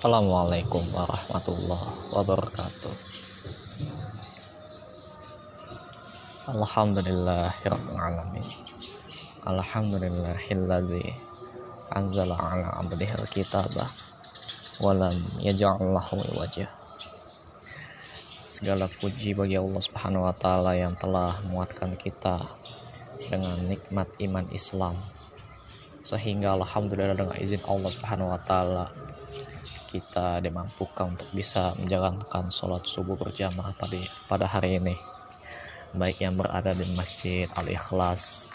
Assalamualaikum warahmatullahi wabarakatuh. Alhamdulillahirrahmanirrahim Alhamdulillahilladzi anzala ala abdihi alkitabah walam yaj'allahu wajah Segala puji bagi Allah Subhanahu wa taala yang telah menguatkan kita dengan nikmat iman Islam. Sehingga alhamdulillah dengan izin Allah Subhanahu wa taala kita dimampukan untuk bisa menjalankan sholat subuh berjamaah pada pada hari ini. Baik yang berada di masjid Al Ikhlas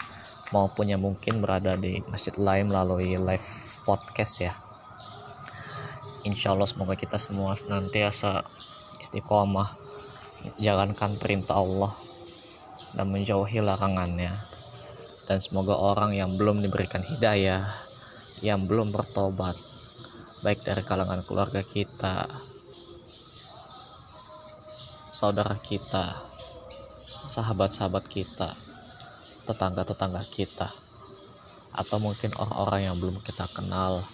maupun yang mungkin berada di masjid lain melalui live podcast ya. Insya Allah semoga kita semua senantiasa istiqomah jalankan perintah Allah dan menjauhi larangannya. Dan semoga orang yang belum diberikan hidayah yang belum bertobat baik dari kalangan keluarga kita, saudara kita, sahabat-sahabat kita, tetangga-tetangga kita, atau mungkin orang-orang yang belum kita kenal.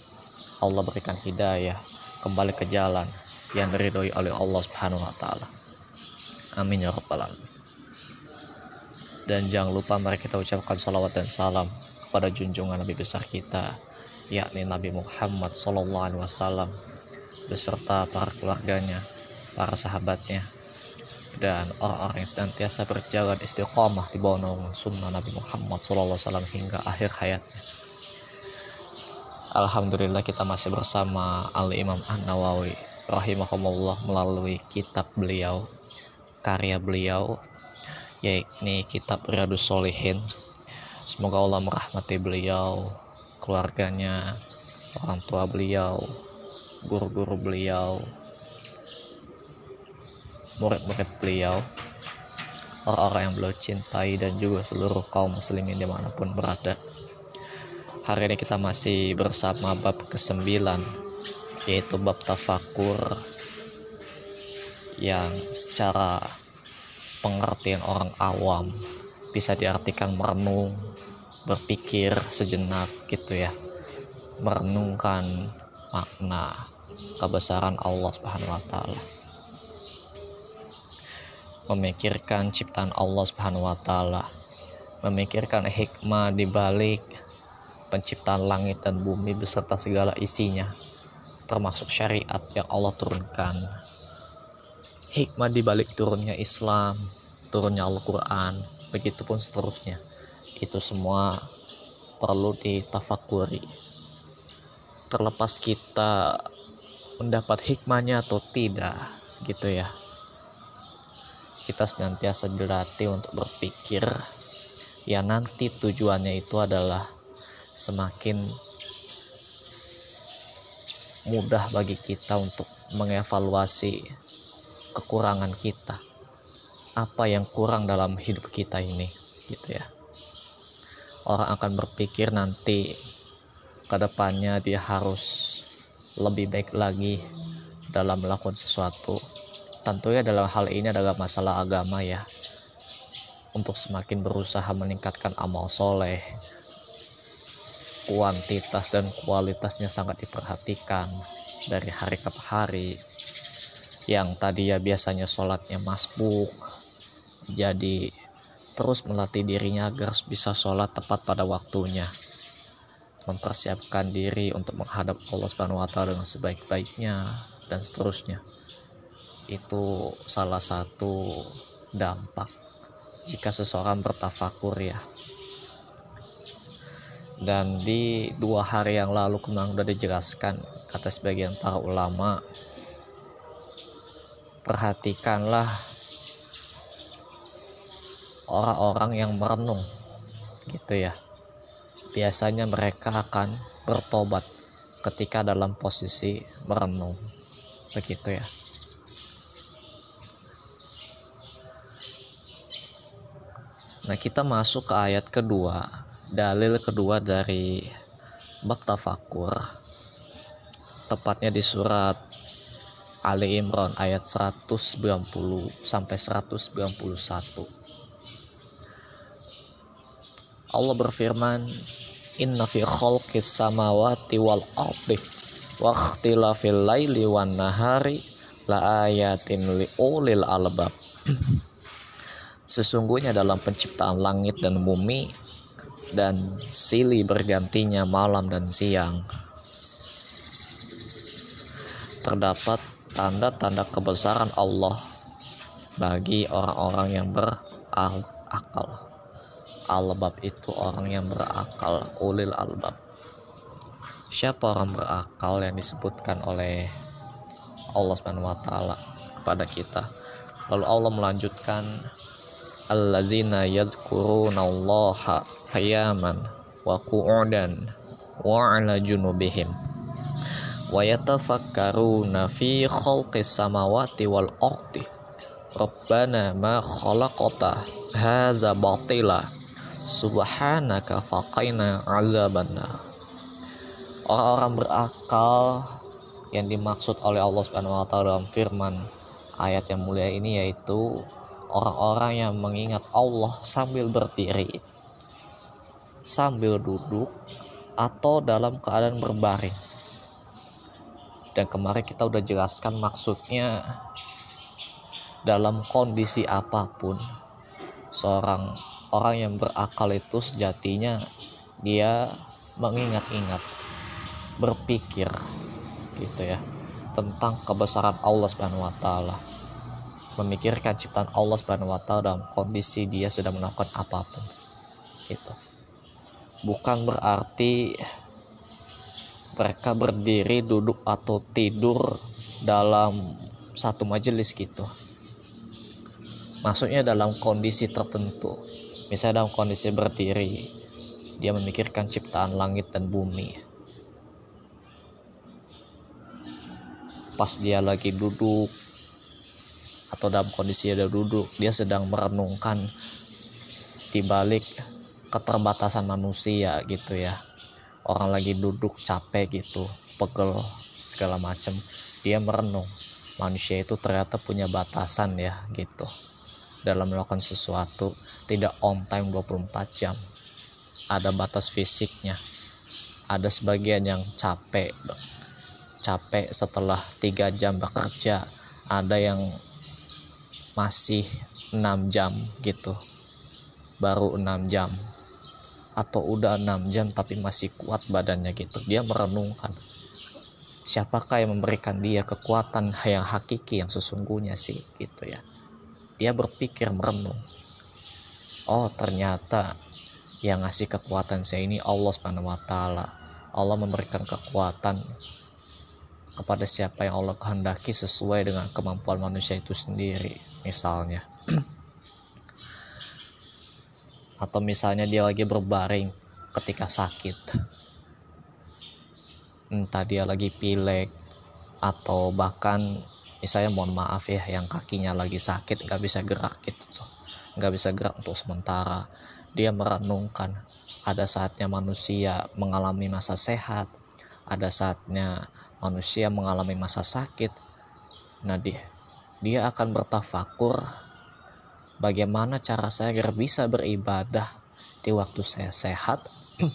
Allah berikan hidayah kembali ke jalan yang diridhoi oleh Allah Subhanahu wa taala. Amin ya rabbal alamin. Dan jangan lupa mari kita ucapkan salawat dan salam kepada junjungan Nabi besar kita yakni Nabi Muhammad Wasallam beserta para keluarganya, para sahabatnya, dan orang-orang yang senantiasa berjalan istiqomah di bawah naungan sunnah Nabi Muhammad Wasallam hingga akhir hayatnya. Alhamdulillah kita masih bersama Al Imam An Nawawi rahimahumullah melalui kitab beliau, karya beliau, yakni kitab Riyadus Solihin. Semoga Allah merahmati beliau, keluarganya, orang tua beliau, guru-guru beliau, murid-murid beliau, orang-orang yang beliau cintai dan juga seluruh kaum muslimin di mana pun berada. Hari ini kita masih bersama bab ke-9 yaitu bab tafakur yang secara pengertian orang awam bisa diartikan merenung berpikir sejenak gitu ya. Merenungkan makna kebesaran Allah Subhanahu wa taala. Memikirkan ciptaan Allah Subhanahu wa taala. Memikirkan hikmah di balik penciptaan langit dan bumi beserta segala isinya termasuk syariat yang Allah turunkan. Hikmah di balik turunnya Islam turunnya Al-Quran begitupun seterusnya itu semua perlu ditafakuri terlepas kita mendapat hikmahnya atau tidak gitu ya. Kita senantiasa dilatih untuk berpikir. Ya nanti tujuannya itu adalah semakin mudah bagi kita untuk mengevaluasi kekurangan kita. Apa yang kurang dalam hidup kita ini gitu ya orang akan berpikir nanti ke depannya dia harus lebih baik lagi dalam melakukan sesuatu. Tentunya dalam hal ini adalah masalah agama ya. Untuk semakin berusaha meningkatkan amal soleh kuantitas dan kualitasnya sangat diperhatikan dari hari ke hari. Yang tadi ya biasanya sholatnya masbuk jadi terus melatih dirinya agar bisa sholat tepat pada waktunya mempersiapkan diri untuk menghadap Allah Subhanahu wa taala dengan sebaik-baiknya dan seterusnya. Itu salah satu dampak jika seseorang bertafakur ya. Dan di dua hari yang lalu kemarin sudah dijelaskan kata sebagian para ulama perhatikanlah orang-orang yang merenung. Gitu ya. Biasanya mereka akan bertobat ketika dalam posisi merenung. Begitu ya. Nah kita masuk ke ayat kedua. Dalil kedua dari Bab Tafakur. Tepatnya di surat Ali Imran ayat 190 sampai 191 Allah berfirman Inna fi khalqis samawati wal ardi waqtilafil laili wan nahari la ayatin li ulil albab Sesungguhnya dalam penciptaan langit dan bumi dan silih bergantinya malam dan siang terdapat tanda-tanda kebesaran Allah bagi orang-orang yang berakal. Albab itu orang yang berakal, ulil albab. Siapa orang berakal yang disebutkan oleh Allah Subhanahu wa taala kepada kita? Lalu Allah melanjutkan allazina yadhkurunallaha qiyaman wa qu'udan wa 'ala junubihim wa yatafakkaruna fi khalqis samawati wal ardi Rabbana ma khalaqata haza batila subhanaka faqaina azabanna orang-orang berakal yang dimaksud oleh Allah Subhanahu wa taala dalam firman ayat yang mulia ini yaitu orang-orang yang mengingat Allah sambil berdiri sambil duduk atau dalam keadaan berbaring. Dan kemarin kita udah jelaskan maksudnya dalam kondisi apa pun seorang orang yang berakal itu sejatinya dia mengingat-ingat berpikir gitu ya tentang kebesaran Allah Subhanahu wa taala memikirkan ciptaan Allah Subhanahu wa taala dalam kondisi dia sedang melakukan apa pun gitu bukan berarti mereka berdiri, duduk atau tidur dalam satu majelis gitu. Maksudnya dalam kondisi tertentu. Misalnya dalam kondisi berdiri, dia memikirkan ciptaan langit dan bumi. Pas dia lagi duduk atau dalam kondisi dia duduk, dia sedang merenungkan di balik keterbatasan manusia gitu ya. Orang lagi duduk capek gitu pegel segala macam dia merenung manusia itu ternyata punya batasan ya gitu dalam melakukan sesuatu tidak on time 24 jam. Ada batas fisiknya. Ada sebagian yang capek capek setelah tiga jam bekerja. Ada yang masih 6 jam gitu. Baru 6 jam. Atau udah enam jam tapi masih kuat badannya gitu. Dia merenungkan. Siapakah yang memberikan dia kekuatan yang hakiki yang sesungguhnya sih gitu ya dia berpikir merenung. Oh ternyata yang ngasih kekuatan saya ini Allah Subhanahu wa taala. Allah memberikan kekuatan kepada siapa yang Allah kehendaki sesuai dengan kemampuan manusia itu sendiri misalnya. Atau misalnya dia lagi berbaring ketika sakit. Entah dia lagi pilek atau bahkan misalnya mohon maaf ya yang kakinya lagi sakit nggak bisa gerak gitu tuh. Nggak bisa gerak untuk sementara. Dia merenungkan ada saatnya manusia mengalami masa sehat ada saatnya manusia mengalami masa sakit. Nah dia dia akan bertafakur. Bagaimana cara saya agar bisa beribadah di waktu saya sehat,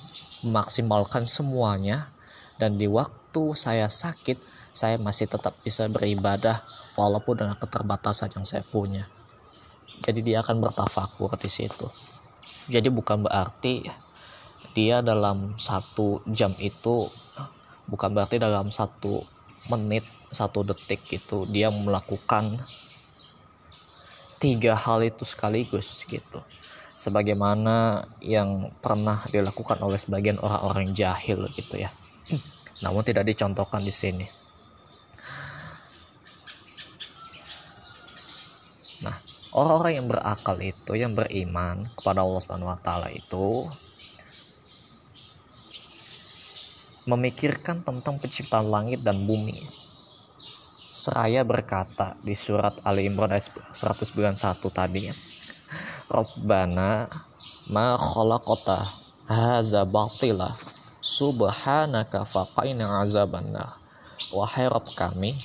memaksimalkan semuanya, dan di waktu saya sakit, saya masih tetap bisa beribadah walaupun dengan keterbatasan yang saya punya. Jadi dia akan bertafakur di situ. Jadi bukan berarti dia dalam satu jam itu bukan berarti dalam satu menit satu detik itu dia melakukan tiga hal itu sekaligus gitu sebagaimana yang pernah dilakukan oleh sebagian orang-orang jahil gitu ya namun tidak dicontohkan di sini nah orang-orang yang berakal itu yang beriman kepada Allah Subhanahu wa taala itu memikirkan tentang penciptaan langit dan bumi seraya berkata di surat Ali Imran ayat 191 tadi. Rabbana ma khalaqata haza batila subhanaka faqaina azabanna wahai Rabb kami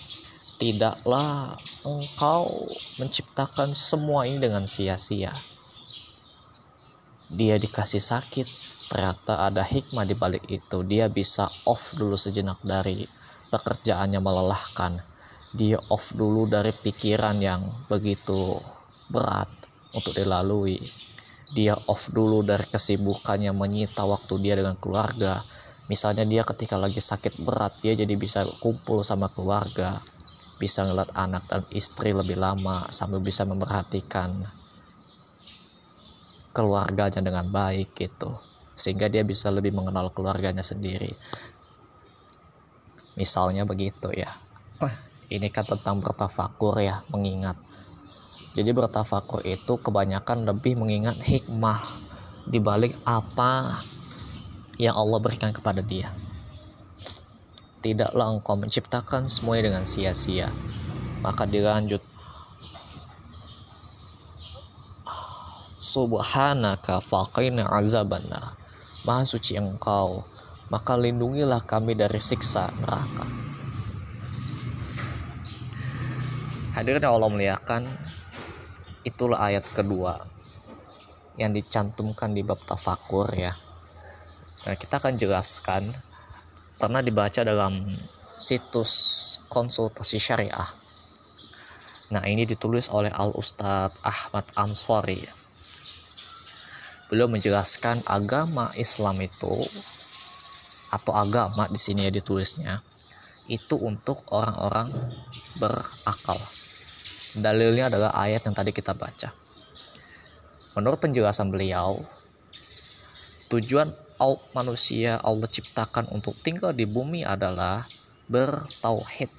tidaklah engkau menciptakan semua ini dengan sia-sia. Dia dikasih sakit ternyata ada hikmah di balik itu. Dia bisa off dulu sejenak dari pekerjaannya melelahkan. Dia off dulu dari pikiran yang begitu berat untuk dilalui. Dia off dulu dari kesibukan yang menyita waktu dia dengan keluarga. Misalnya dia ketika lagi sakit berat dia jadi bisa kumpul sama keluarga bisa ngeliat anak dan istri lebih lama sambil bisa memperhatikan keluarganya dengan baik gitu. Sehingga dia bisa lebih mengenal keluarganya sendiri. Misalnya begitu ya. Ini kan tentang bertafakur ya mengingat. Jadi bertafakur itu kebanyakan lebih mengingat hikmah dibalik apa yang Allah berikan kepada dia tidaklah engkau menciptakan semuanya dengan sia-sia. Maka dilanjut. Subhanaka faqina azabannar maha suci engkau maka lindungilah kami dari siksa neraka. Hadirin Allah muliakan, itulah ayat kedua yang dicantumkan di bab tafakur ya. Nah, kita akan jelaskan pernah dibaca dalam situs konsultasi syariah. Nah, ini ditulis oleh Al Ustadz Ahmad Answari. Beliau menjelaskan agama Islam itu atau agama di sini ya ditulisnya itu untuk orang-orang berakal Dalilnya adalah ayat yang tadi kita baca. Menurut penjelasan beliau, tujuan manusia Allah ciptakan untuk tinggal di bumi adalah bertauhid.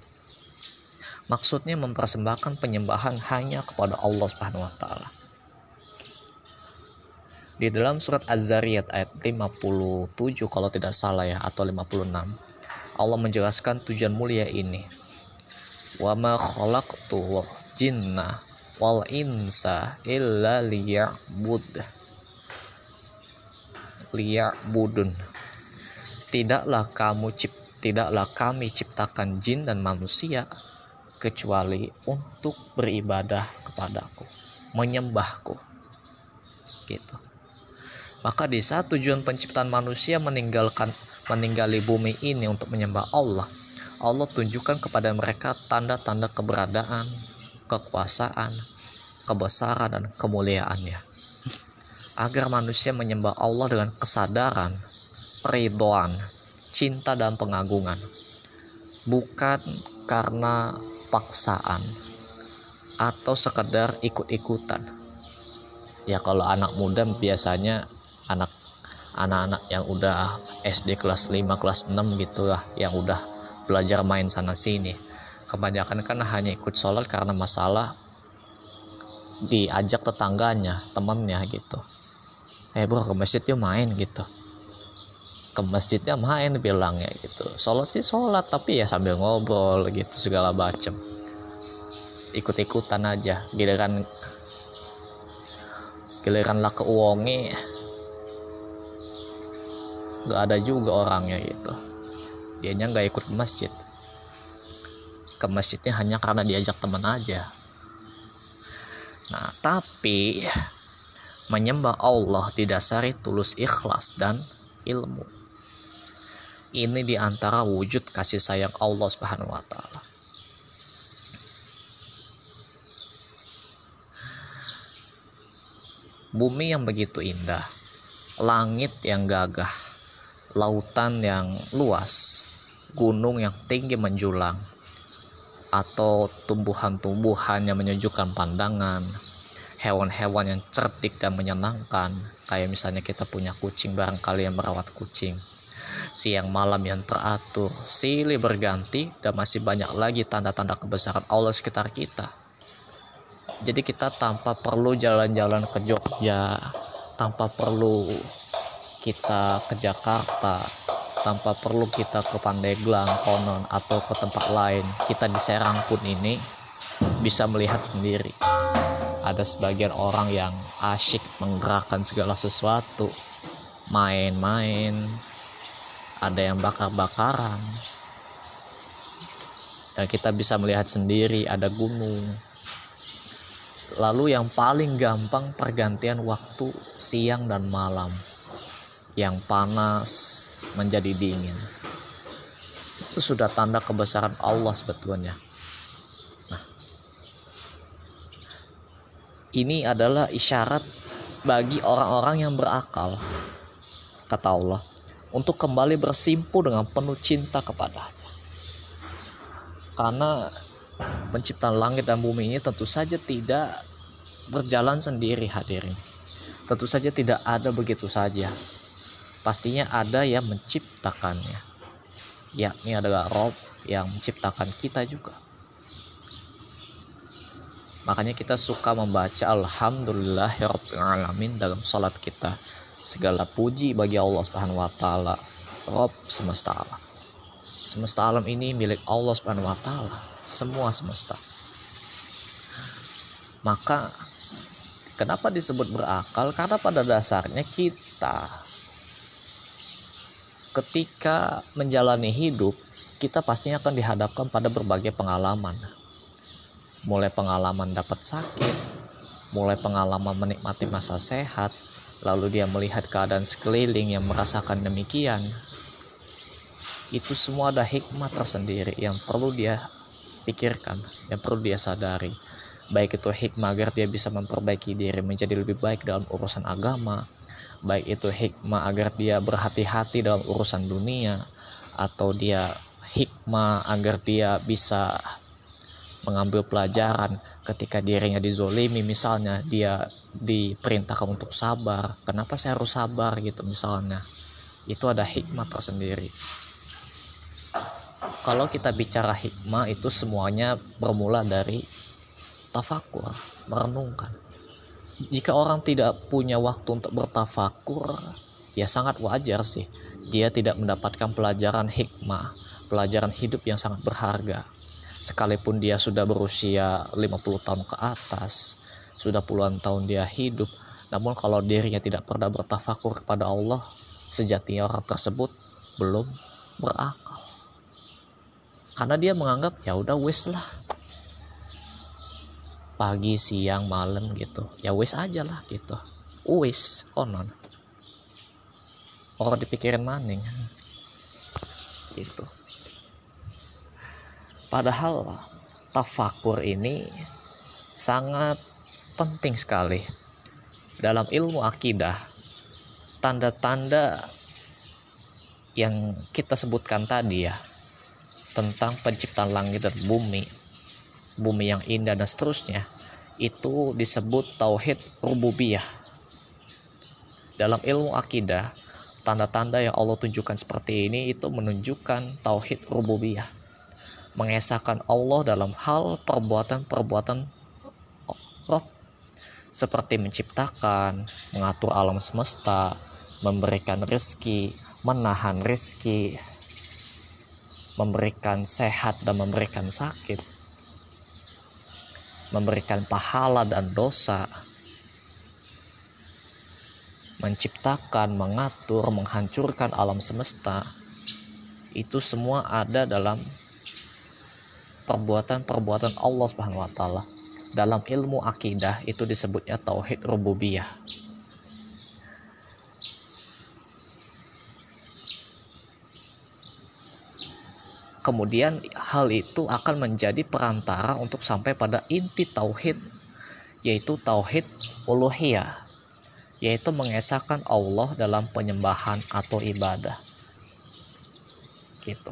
Maksudnya mempersembahkan penyembahan hanya kepada Allah Subhanahu wa taala. Di dalam surat Az-Zariyat ayat 57 kalau tidak salah ya atau 56 Allah menjelaskan tujuan mulia ini. Wa ma khalaqtu jinna wal insa illa liya'bud liya'budun tidaklah kamu cip tidaklah kami ciptakan jin dan manusia kecuali untuk beribadah kepadaku menyembahku. Gitu. Maka di saat tujuan penciptaan manusia meninggalkan meninggali bumi ini untuk menyembah Allah Allah tunjukkan kepada mereka tanda-tanda keberadaan kekuasaan, kebesaran, dan kemuliaannya. Agar manusia menyembah Allah dengan kesadaran, peridoan, cinta, dan pengagungan. Bukan karena paksaan atau sekedar ikut-ikutan. Ya kalau anak muda biasanya anak anak-anak yang udah SD kelas 5 kelas 6 gitu lah yang udah belajar main sana sini kebanyakan kan hanya ikut sholat karena masalah diajak tetangganya temannya gitu eh bro ke masjid yuk main gitu. Ke masjidnya main bilangnya gitu. Sholat sih sholat tapi ya sambil ngobrol gitu segala macem. Ikut-ikutan aja. Giliran giliran lah ke uongi nggak ada juga orangnya gitu. Dianya nggak ikut ke masjid. Ke masjidnya hanya karena diajak teman aja. Nah tapi menyembah Allah didasari tulus ikhlas dan ilmu ini di antara wujud kasih sayang Allah Subhanahu wa taala. Bumi yang begitu indah, langit yang gagah, lautan yang luas, gunung yang tinggi menjulang, atau tumbuhan-tumbuhan yang menyejukkan pandangan, hewan-hewan yang cerdik dan menyenangkan, kayak misalnya kita punya kucing barangkali yang merawat kucing. Siang malam yang teratur, silih berganti, dan masih banyak lagi tanda-tanda kebesaran Allah sekitar kita. Jadi kita tanpa perlu jalan-jalan ke Jogja, tanpa perlu kita ke Jakarta, tanpa perlu kita ke Pandeglang, Konon atau ke tempat lain. Kita di Serang pun ini bisa melihat sendiri. Ada sebagian orang yang asyik menggerakkan segala sesuatu, main-main, ada yang bakar-bakaran. Dan kita bisa melihat sendiri ada gunung. Lalu yang paling gampang pergantian waktu siang dan malam. Yang panas menjadi dingin. itu sudah tanda kebesaran Allah sebetulnya ini adalah isyarat bagi orang-orang yang berakal kata Allah untuk kembali bersimpu dengan penuh cinta kepadanya. Karena penciptaan langit dan bumi ini tentu saja tidak berjalan sendiri hadirin. Tentu saja tidak ada begitu saja. Pastinya ada yang menciptakannya. Yakni adalah Rob yang menciptakan kita juga makanya kita suka membaca Alhamdulillahirrahmanirrahim dalam salat kita. Segala puji bagi Allah Subhanahu wa taala. Rob semesta alam. Semesta alam ini milik Allah Subhanahu wa taala. Semua semesta. Maka kenapa disebut berakal? Karena pada dasarnya kita ketika menjalani hidup, kita pastinya akan dihadapkan pada berbagai pengalaman. Mulai pengalaman dapat sakit, mulai pengalaman menikmati masa sehat, lalu dia melihat keadaan sekeliling yang merasakan demikian. Itu semua ada hikmah tersendiri yang perlu dia pikirkan, yang perlu dia sadari. Baik itu hikmah agar dia bisa memperbaiki diri menjadi lebih baik dalam urusan agama, baik itu hikmah agar dia berhati-hati dalam urusan dunia atau dia hikmah agar dia bisa mengambil pelajaran ketika dirinya dizolimi misalnya dia diperintahkan untuk sabar. Kenapa saya harus sabar gitu misalnya? Itu ada hikmah tersendiri. Kalau kita bicara hikmah itu semuanya bermula dari tafakur merenungkan. Jika orang tidak punya waktu untuk bertafakur, ya sangat wajar sih. Dia tidak mendapatkan pelajaran hikmah, pelajaran hidup yang sangat berharga. Sekalipun dia sudah berusia 50 tahun ke atas, sudah puluhan tahun dia hidup, namun kalau dirinya tidak pernah bertafakur kepada Allah, sejatinya orang tersebut belum berakal. Karena dia menganggap ya udah wis lah, pagi siang malam gitu. Ya wis aja lah gitu. Wis konon. Orang dipikirin maning gitu padahal tafakur ini sangat penting sekali. Dalam ilmu akidah tanda-tanda yang kita sebutkan tadi ya tentang penciptaan langit dan bumi bumi yang indah dan seterusnya itu disebut tauhid rububiyah. Dalam ilmu akidah tanda-tanda yang Allah tunjukkan seperti ini itu menunjukkan tauhid rububiyah mengesahkan Allah dalam hal perbuatan-perbuatan roh. Seperti menciptakan, mengatur alam semesta, memberikan rezeki, menahan rezeki, memberikan sehat dan memberikan sakit memberikan pahala dan dosa, menciptakan, mengatur, menghancurkan alam semesta, itu semua ada dalam perbuatan-perbuatan Allah Subhanahu wa taala. Dalam ilmu akidah itu disebutnya tauhid rububiyah. kemudian hal itu akan menjadi perantara untuk sampai pada inti tauhid yaitu tauhid uluhiyah yaitu mengesahkan Allah dalam penyembahan atau ibadah gitu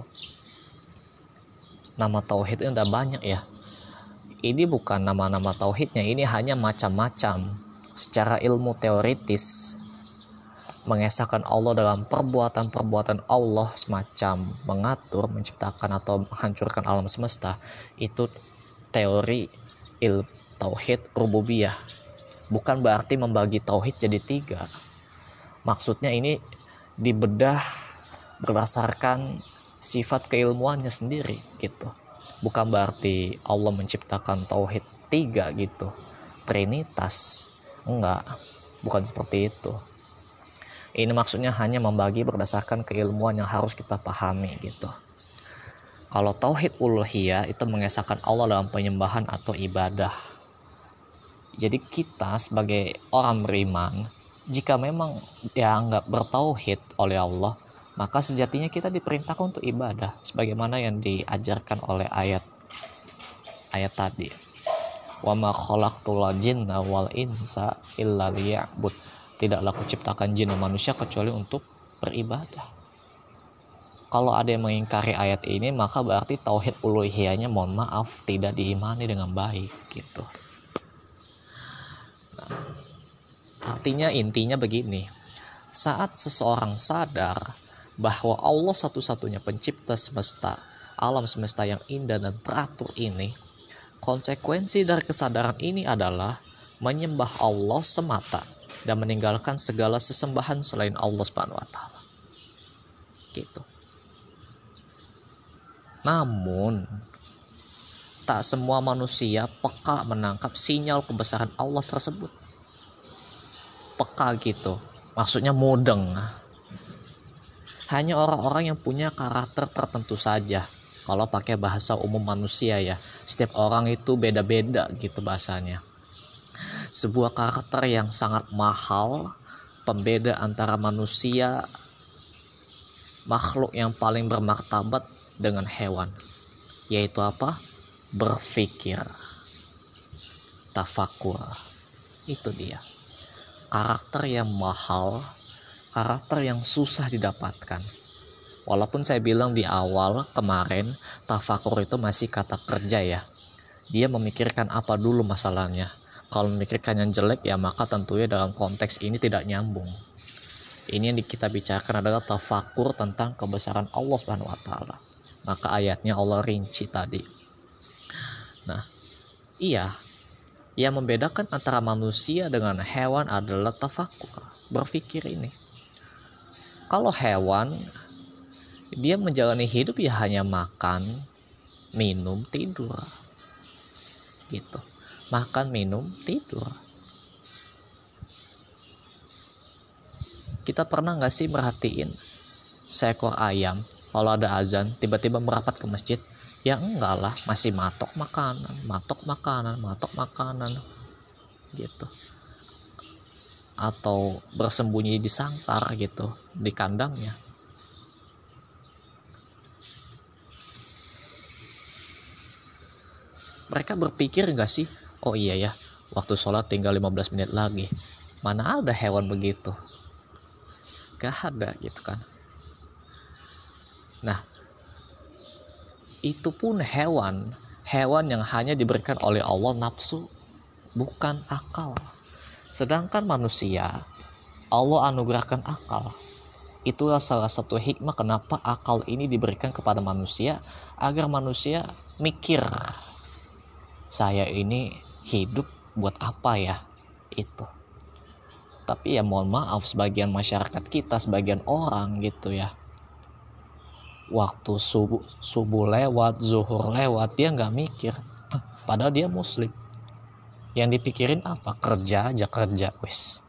nama tauhid itu udah banyak ya ini bukan nama-nama tauhidnya ini hanya macam-macam secara ilmu teoritis mengesahkan Allah dalam perbuatan-perbuatan Allah semacam mengatur, menciptakan atau menghancurkan alam semesta itu teori il tauhid rububiyah. Bukan berarti membagi tauhid jadi tiga. Maksudnya ini dibedah berdasarkan sifat keilmuannya sendiri gitu. Bukan berarti Allah menciptakan tauhid tiga gitu. Trinitas. Enggak. Bukan seperti itu ini maksudnya hanya membagi berdasarkan keilmuan yang harus kita pahami gitu. Kalau tauhid uluhiyah itu mengesahkan Allah dalam penyembahan atau ibadah. Jadi kita sebagai orang beriman, jika memang dianggap bertauhid oleh Allah, maka sejatinya kita diperintahkan untuk ibadah sebagaimana yang diajarkan oleh ayat ayat tadi. Wa ma khalaqtul jinna wal insa illa liya'bud. Tidaklah kuciptakan jin dan manusia kecuali untuk beribadah. Kalau ada yang mengingkari ayat ini maka berarti tauhid uluhiyahnya mohon maaf tidak diimani dengan baik gitu. Nah, artinya intinya begini. Saat seseorang sadar bahwa Allah satu-satunya pencipta semesta, alam semesta yang indah dan teratur ini, konsekuensi dari kesadaran ini adalah menyembah Allah semata dan meninggalkan segala sesembahan selain Allah Subhanahu wa taala. Gitu. Namun tak semua manusia peka menangkap sinyal kebesaran Allah tersebut. Peka gitu. Maksudnya mudeng hanya orang-orang yang punya karakter tertentu saja. Kalau pakai bahasa umum manusia ya, setiap orang itu beda-beda gitu bahasanya. Sebuah karakter yang sangat mahal, pembeda antara manusia, makhluk yang paling bermartabat dengan hewan. Yaitu apa? Berpikir. Tafakur. Itu dia. Karakter yang mahal karakter yang susah didapatkan. Walaupun saya bilang di awal kemarin tafakur itu masih kata kerja ya. Dia memikirkan apa dulu masalahnya. Kalau memikirkan yang jelek ya maka tentunya dalam konteks ini tidak nyambung. Ini yang kita bicarakan adalah tafakur tentang kebesaran Allah Subhanahu wa taala. Maka ayatnya Allah rinci tadi. Nah, iya. Yang membedakan antara manusia dengan hewan adalah tafakur, berpikir ini kalau hewan dia menjalani hidup ya hanya makan minum tidur. Gitu. Makan minum tidur. Kita pernah nggak sih merhatiin seekor ayam kalau ada azan tiba-tiba merapat ke masjid? Ya enggak lah masih matok makanan matok makanan matok makanan. Gitu atau bersembunyi di sangkar gitu di kandangnya. Mereka berpikir gak sih oh iya ya waktu sholat tinggal 15 menit lagi mana ada hewan begitu? Gak ada gitu kan. Nah itu pun hewan hewan yang hanya diberikan oleh Allah nafsu bukan akal Sedangkan manusia, Allah anugerahkan akal. Itulah salah satu hikmah kenapa akal ini diberikan kepada manusia agar manusia mikir saya ini hidup buat apa ya? Itu. Tapi ya mohon maaf sebagian masyarakat kita sebagian orang gitu ya. Waktu subuh subuh lewat zuhur lewat dia nggak mikir. Padahal dia muslim yang dipikirin apa? Kerja aja kerja wis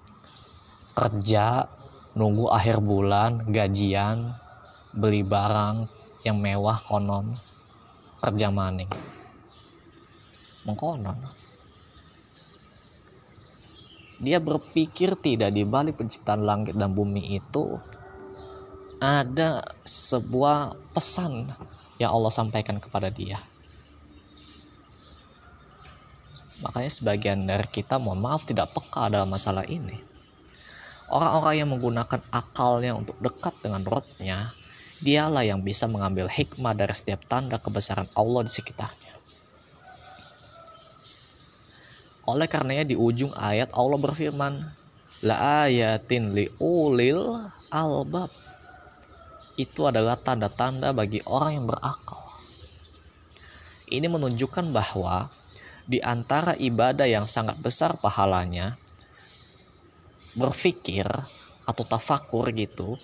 kerja nunggu akhir bulan gajian beli barang yang mewah konon. Kerja maning. Mengkonon dia berpikir tidak di balik penciptaan langit dan bumi itu ada sebuah pesan yang Allah sampaikan kepada dia Makanya sebagian dari kita mohon maaf tidak peka dalam masalah ini. Orang-orang yang menggunakan akalnya untuk dekat dengan rohnya, dialah yang bisa mengambil hikmah dari setiap tanda kebesaran Allah di sekitarnya. Oleh karenanya di ujung ayat Allah berfirman, La ayatin li ulil albab. Itu adalah tanda-tanda bagi orang yang berakal. Ini menunjukkan bahwa di antara ibadah yang sangat besar pahalanya berpikir atau tafakur gitu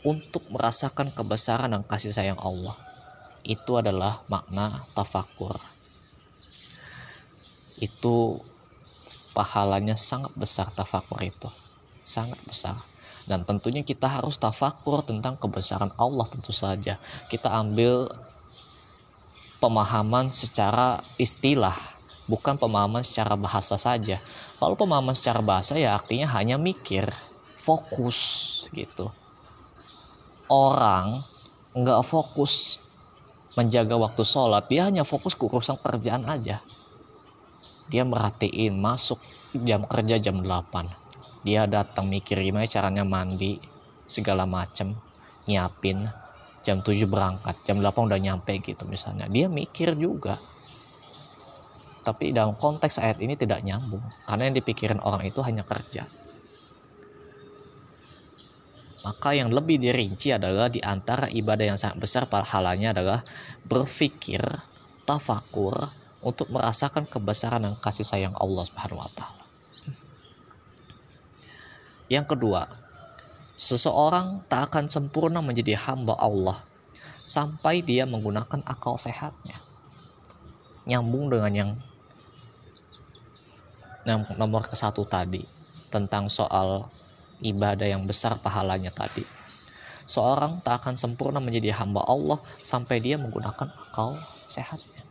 untuk merasakan kebesaran dan kasih sayang Allah. Itu adalah makna tafakur. Itu pahalanya sangat besar tafakur itu. Sangat besar. Dan tentunya kita harus tafakur tentang kebesaran Allah tentu saja. Kita ambil pemahaman secara istilah bukan pemahaman secara bahasa saja. Kalau pemahaman secara bahasa ya artinya hanya mikir, fokus gitu. orang nggak fokus menjaga waktu sholat dia hanya fokus ke urusan kerjaan aja. Dia merhatiin masuk jam kerja jam 8 dia datang mikir gimana caranya mandi segala macem nyiapin. Jam 7 berangkat jam 8 udah nyampe gitu misalnya. Dia mikir juga tapi dalam konteks ayat ini tidak nyambung karena yang dipikirin orang itu hanya kerja maka yang lebih dirinci adalah di antara ibadah yang sangat besar pahalanya adalah berpikir, tafakur untuk merasakan kebesaran dan kasih sayang Allah Subhanahu wa taala. Yang kedua, seseorang tak akan sempurna menjadi hamba Allah sampai dia menggunakan akal sehatnya. Nyambung dengan yang nomor ke satu tadi tentang soal ibadah yang besar pahalanya tadi. Seorang tak akan sempurna menjadi hamba Allah sampai dia menggunakan akal sehatnya.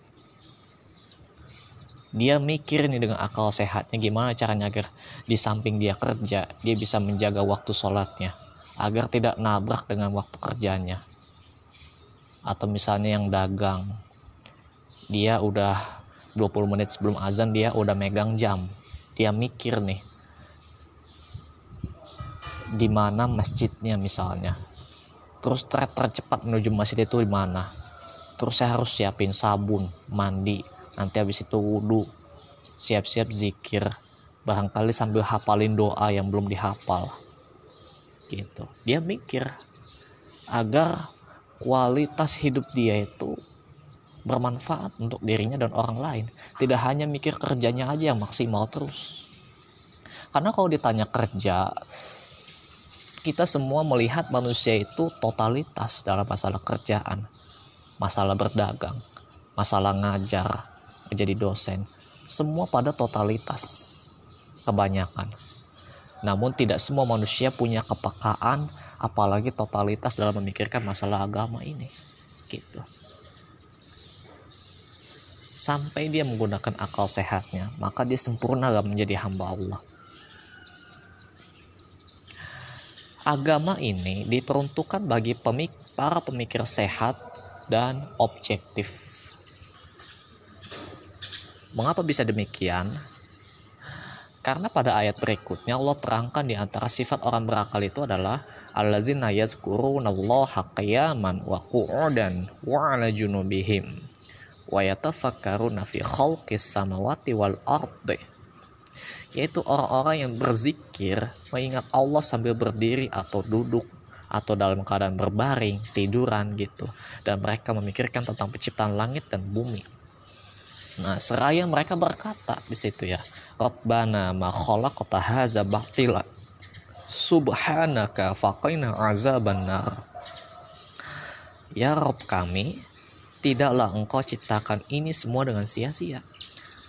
Dia mikir nih dengan akal sehatnya gimana caranya agar di samping dia kerja, dia bisa menjaga waktu sholatnya. Agar tidak nabrak dengan waktu kerjanya. Atau misalnya yang dagang, dia udah 20 menit sebelum azan dia udah megang jam. Dia mikir nih, di mana masjidnya misalnya. Terus ter tercepat menuju masjid itu di mana? Terus saya harus siapin sabun mandi nanti habis itu wudhu siap-siap zikir. Barangkali sambil hafalin doa yang belum dihafal. Gitu. Dia mikir agar kualitas hidup dia itu bermanfaat untuk dirinya dan orang lain tidak hanya mikir kerjanya aja yang maksimal terus karena kalau ditanya kerja kita semua melihat manusia itu totalitas dalam masalah kerjaan, masalah berdagang, masalah ngajar, menjadi dosen. Semua pada totalitas, kebanyakan. Namun tidak semua manusia punya kepekaan, apalagi totalitas dalam memikirkan masalah agama ini. Gitu. Sampai dia menggunakan akal sehatnya, maka dia sempurna dalam menjadi hamba Allah. agama ini diperuntukkan bagi pemik para pemikir sehat dan objektif. Mengapa bisa demikian? Karena pada ayat berikutnya Allah terangkan di antara sifat orang berakal itu adalah allazina yazkurunallaha qiyaman wa qu'udan wa 'ala junubihim wa yatafakkaruna fi khalqis samawati wal ardi yaitu orang-orang yang berzikir mengingat Allah sambil berdiri atau duduk atau dalam keadaan berbaring, tiduran gitu. Dan mereka memikirkan tentang penciptaan langit dan bumi. Nah, seraya mereka berkata di situ ya, Rabbana ma khalaqta hadza batila. Subhanaka faqina azaban nar. Ya Rob kami, tidaklah engkau ciptakan ini semua dengan sia-sia.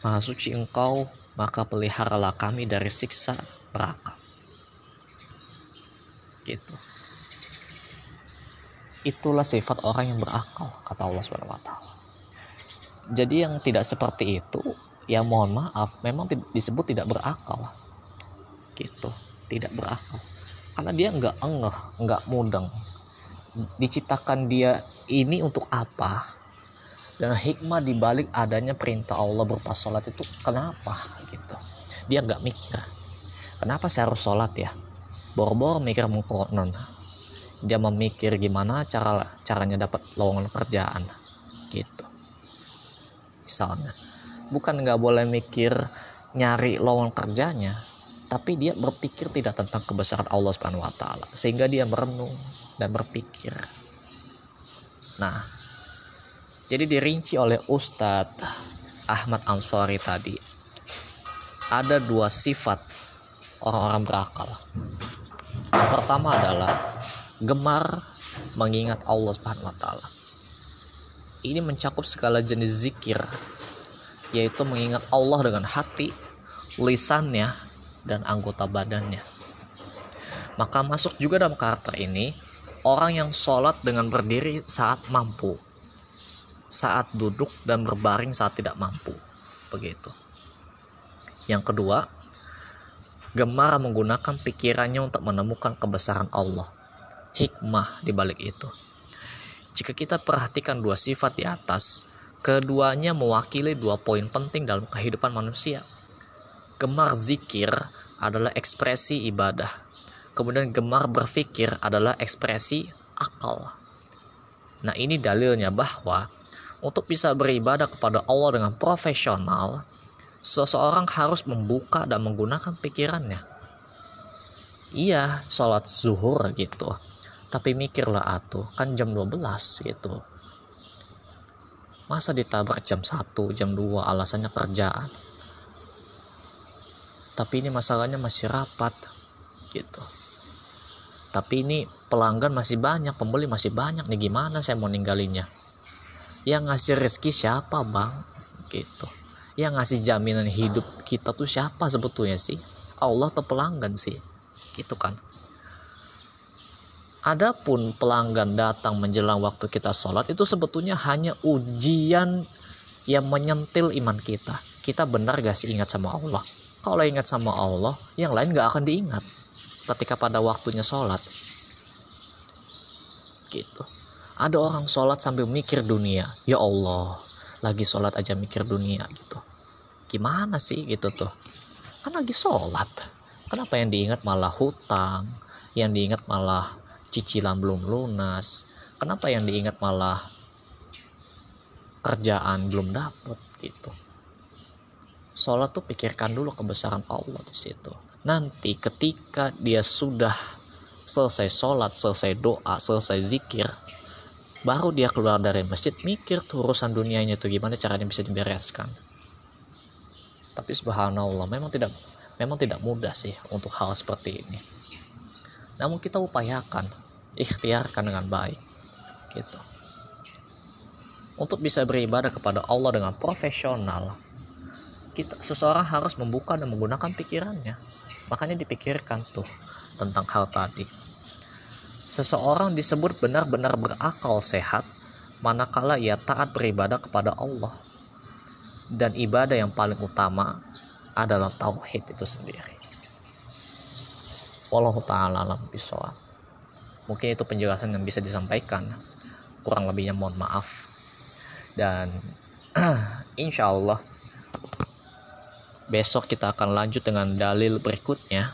Maha suci engkau maka peliharalah kami dari siksa neraka. Gitu. Itulah sifat orang yang berakal, kata Allah Subhanahu wa taala. Jadi yang tidak seperti itu, ya mohon maaf, memang disebut tidak berakal. Gitu, tidak berakal. Karena dia nggak engeh, nggak mudeng. Diciptakan dia ini untuk apa? Dan hikmah dibalik adanya perintah Allah berupa sholat itu kenapa gitu? Dia nggak mikir. Kenapa saya harus sholat ya? Boro-boro mikir mengkonon dia memikir gimana cara caranya dapat lowongan kerjaan. Gitu. Misalnya bukan nggak boleh mikir nyari lowongan kerjanya tapi dia berpikir tidak tentang kebesaran Allah Subhanahu wa taala sehingga dia merenung dan berpikir. Nah jadi dirinci oleh Ustadz Ahmad Ansori tadi. Ada dua sifat orang-orang berakal. Yang pertama adalah gemar mengingat Allah Subhanahu wa taala. Ini mencakup segala jenis zikir yaitu mengingat Allah dengan hati, lisannya dan anggota badannya. Maka masuk juga dalam karakter ini orang yang sholat dengan berdiri saat mampu saat duduk dan berbaring saat tidak mampu. Begitu. Yang kedua, gemar menggunakan pikirannya untuk menemukan kebesaran Allah. hikmah di balik itu. Jika kita perhatikan dua sifat di atas, keduanya mewakili dua poin penting dalam kehidupan manusia. Gemar zikir adalah ekspresi ibadah. Kemudian gemar berpikir adalah ekspresi akal. Nah, ini dalilnya bahwa untuk bisa beribadah kepada Allah dengan profesional, seseorang harus membuka dan menggunakan pikirannya. Iya, sholat zuhur gitu. Tapi mikirlah atuh, kan jam 12 gitu. Masa ditabrak jam 1, jam 2, alasannya kerjaan. Tapi ini masalahnya masih rapat gitu. Tapi ini pelanggan masih banyak, pembeli masih banyak nih gimana saya mau ninggalinnya? Yang ngasih rezeki siapa bang? Gitu. Yang ngasih jaminan hidup kita tuh siapa sebetulnya sih? Allah atau pelanggan sih? Gitu kan? Adapun pelanggan datang menjelang waktu kita sholat itu sebetulnya hanya ujian yang menyentil iman kita. Kita benar gak sih ingat sama Allah? Kalau ingat sama Allah, yang lain gak akan diingat ketika pada waktunya sholat gitu ada orang sholat sambil mikir dunia. Ya Allah lagi sholat aja mikir dunia gitu. Gimana sih gitu tuh? Kan lagi sholat. Kenapa yang diingat malah hutang? Yang diingat malah cicilan belum lunas? Kenapa yang diingat malah kerjaan belum dapet gitu? Sholat tuh pikirkan dulu kebesaran Allah di situ. Nanti ketika dia sudah selesai sholat, selesai doa, selesai zikir, baru dia keluar dari masjid mikir tuh urusan dunianya tuh gimana caranya bisa dibereskan. Tapi subhanallah memang tidak memang tidak mudah sih untuk hal seperti ini. Namun kita upayakan, ikhtiarkan dengan baik. Gitu. Untuk bisa beribadah kepada Allah dengan profesional, kita seseorang harus membuka dan menggunakan pikirannya makanya dipikirkan tuh tentang hal tadi seseorang disebut benar-benar berakal sehat manakala ia taat beribadah kepada Allah. Dan ibadah yang paling utama adalah tauhid itu sendiri. Wallahu taala alam bisawab. Mungkin itu penjelasan yang bisa disampaikan. Kurang lebihnya mohon maaf. Dan insya Allah Besok kita akan lanjut dengan dalil berikutnya.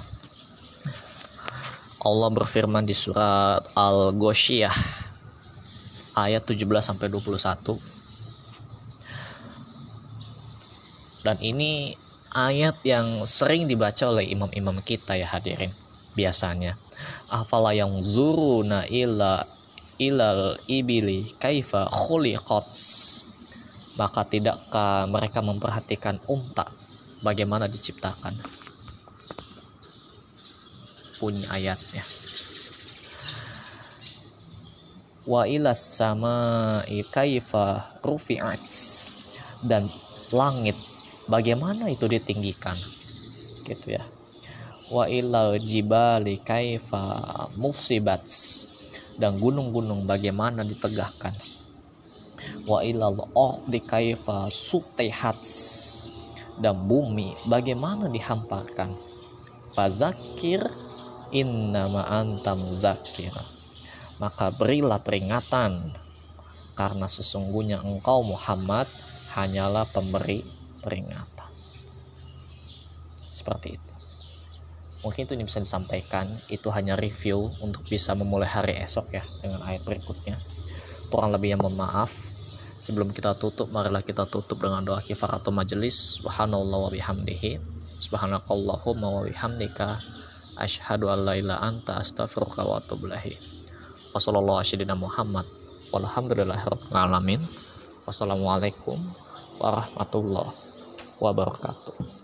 Allah berfirman di surat Al-Ghoshiyah ayat 17 sampai 21. Dan ini ayat yang sering dibaca oleh imam-imam kita ya hadirin biasanya. Afala yang zuruna ila ilal ibili kaifa khuliqat maka tidakkah mereka memperhatikan unta bagaimana diciptakan punya ayatnya wa ilas sama kaifa rufi'at. Dan langit bagaimana itu ditinggikan? Gitu ya. Wa ilal jibali kaifa mufsibats dan gunung-gunung bagaimana ditegakkan wa ilal ardi kaifa sutihats dan bumi bagaimana dihamparkan? Fazakir innama antam zakir maka berilah peringatan. Karena sesungguhnya engkau Muhammad hanyalah pemberi peringatan. Seperti itu. Mungkin itu yang bisa disampaikan. Itu hanya review untuk bisa memulai hari esok ya dengan ayat berikutnya. Kurang lebihnya mohon maaf. Sebelum kita tutup, marilah kita tutup dengan doa kifaratul majelis. Subhanallah wa bihamdihi. Subhanakallahumma wa bihamdika. Ashhadu an la ilaha anta astaghfiruka wa atubu. Wassalamualaikum warahmatullahi wabarakatuh.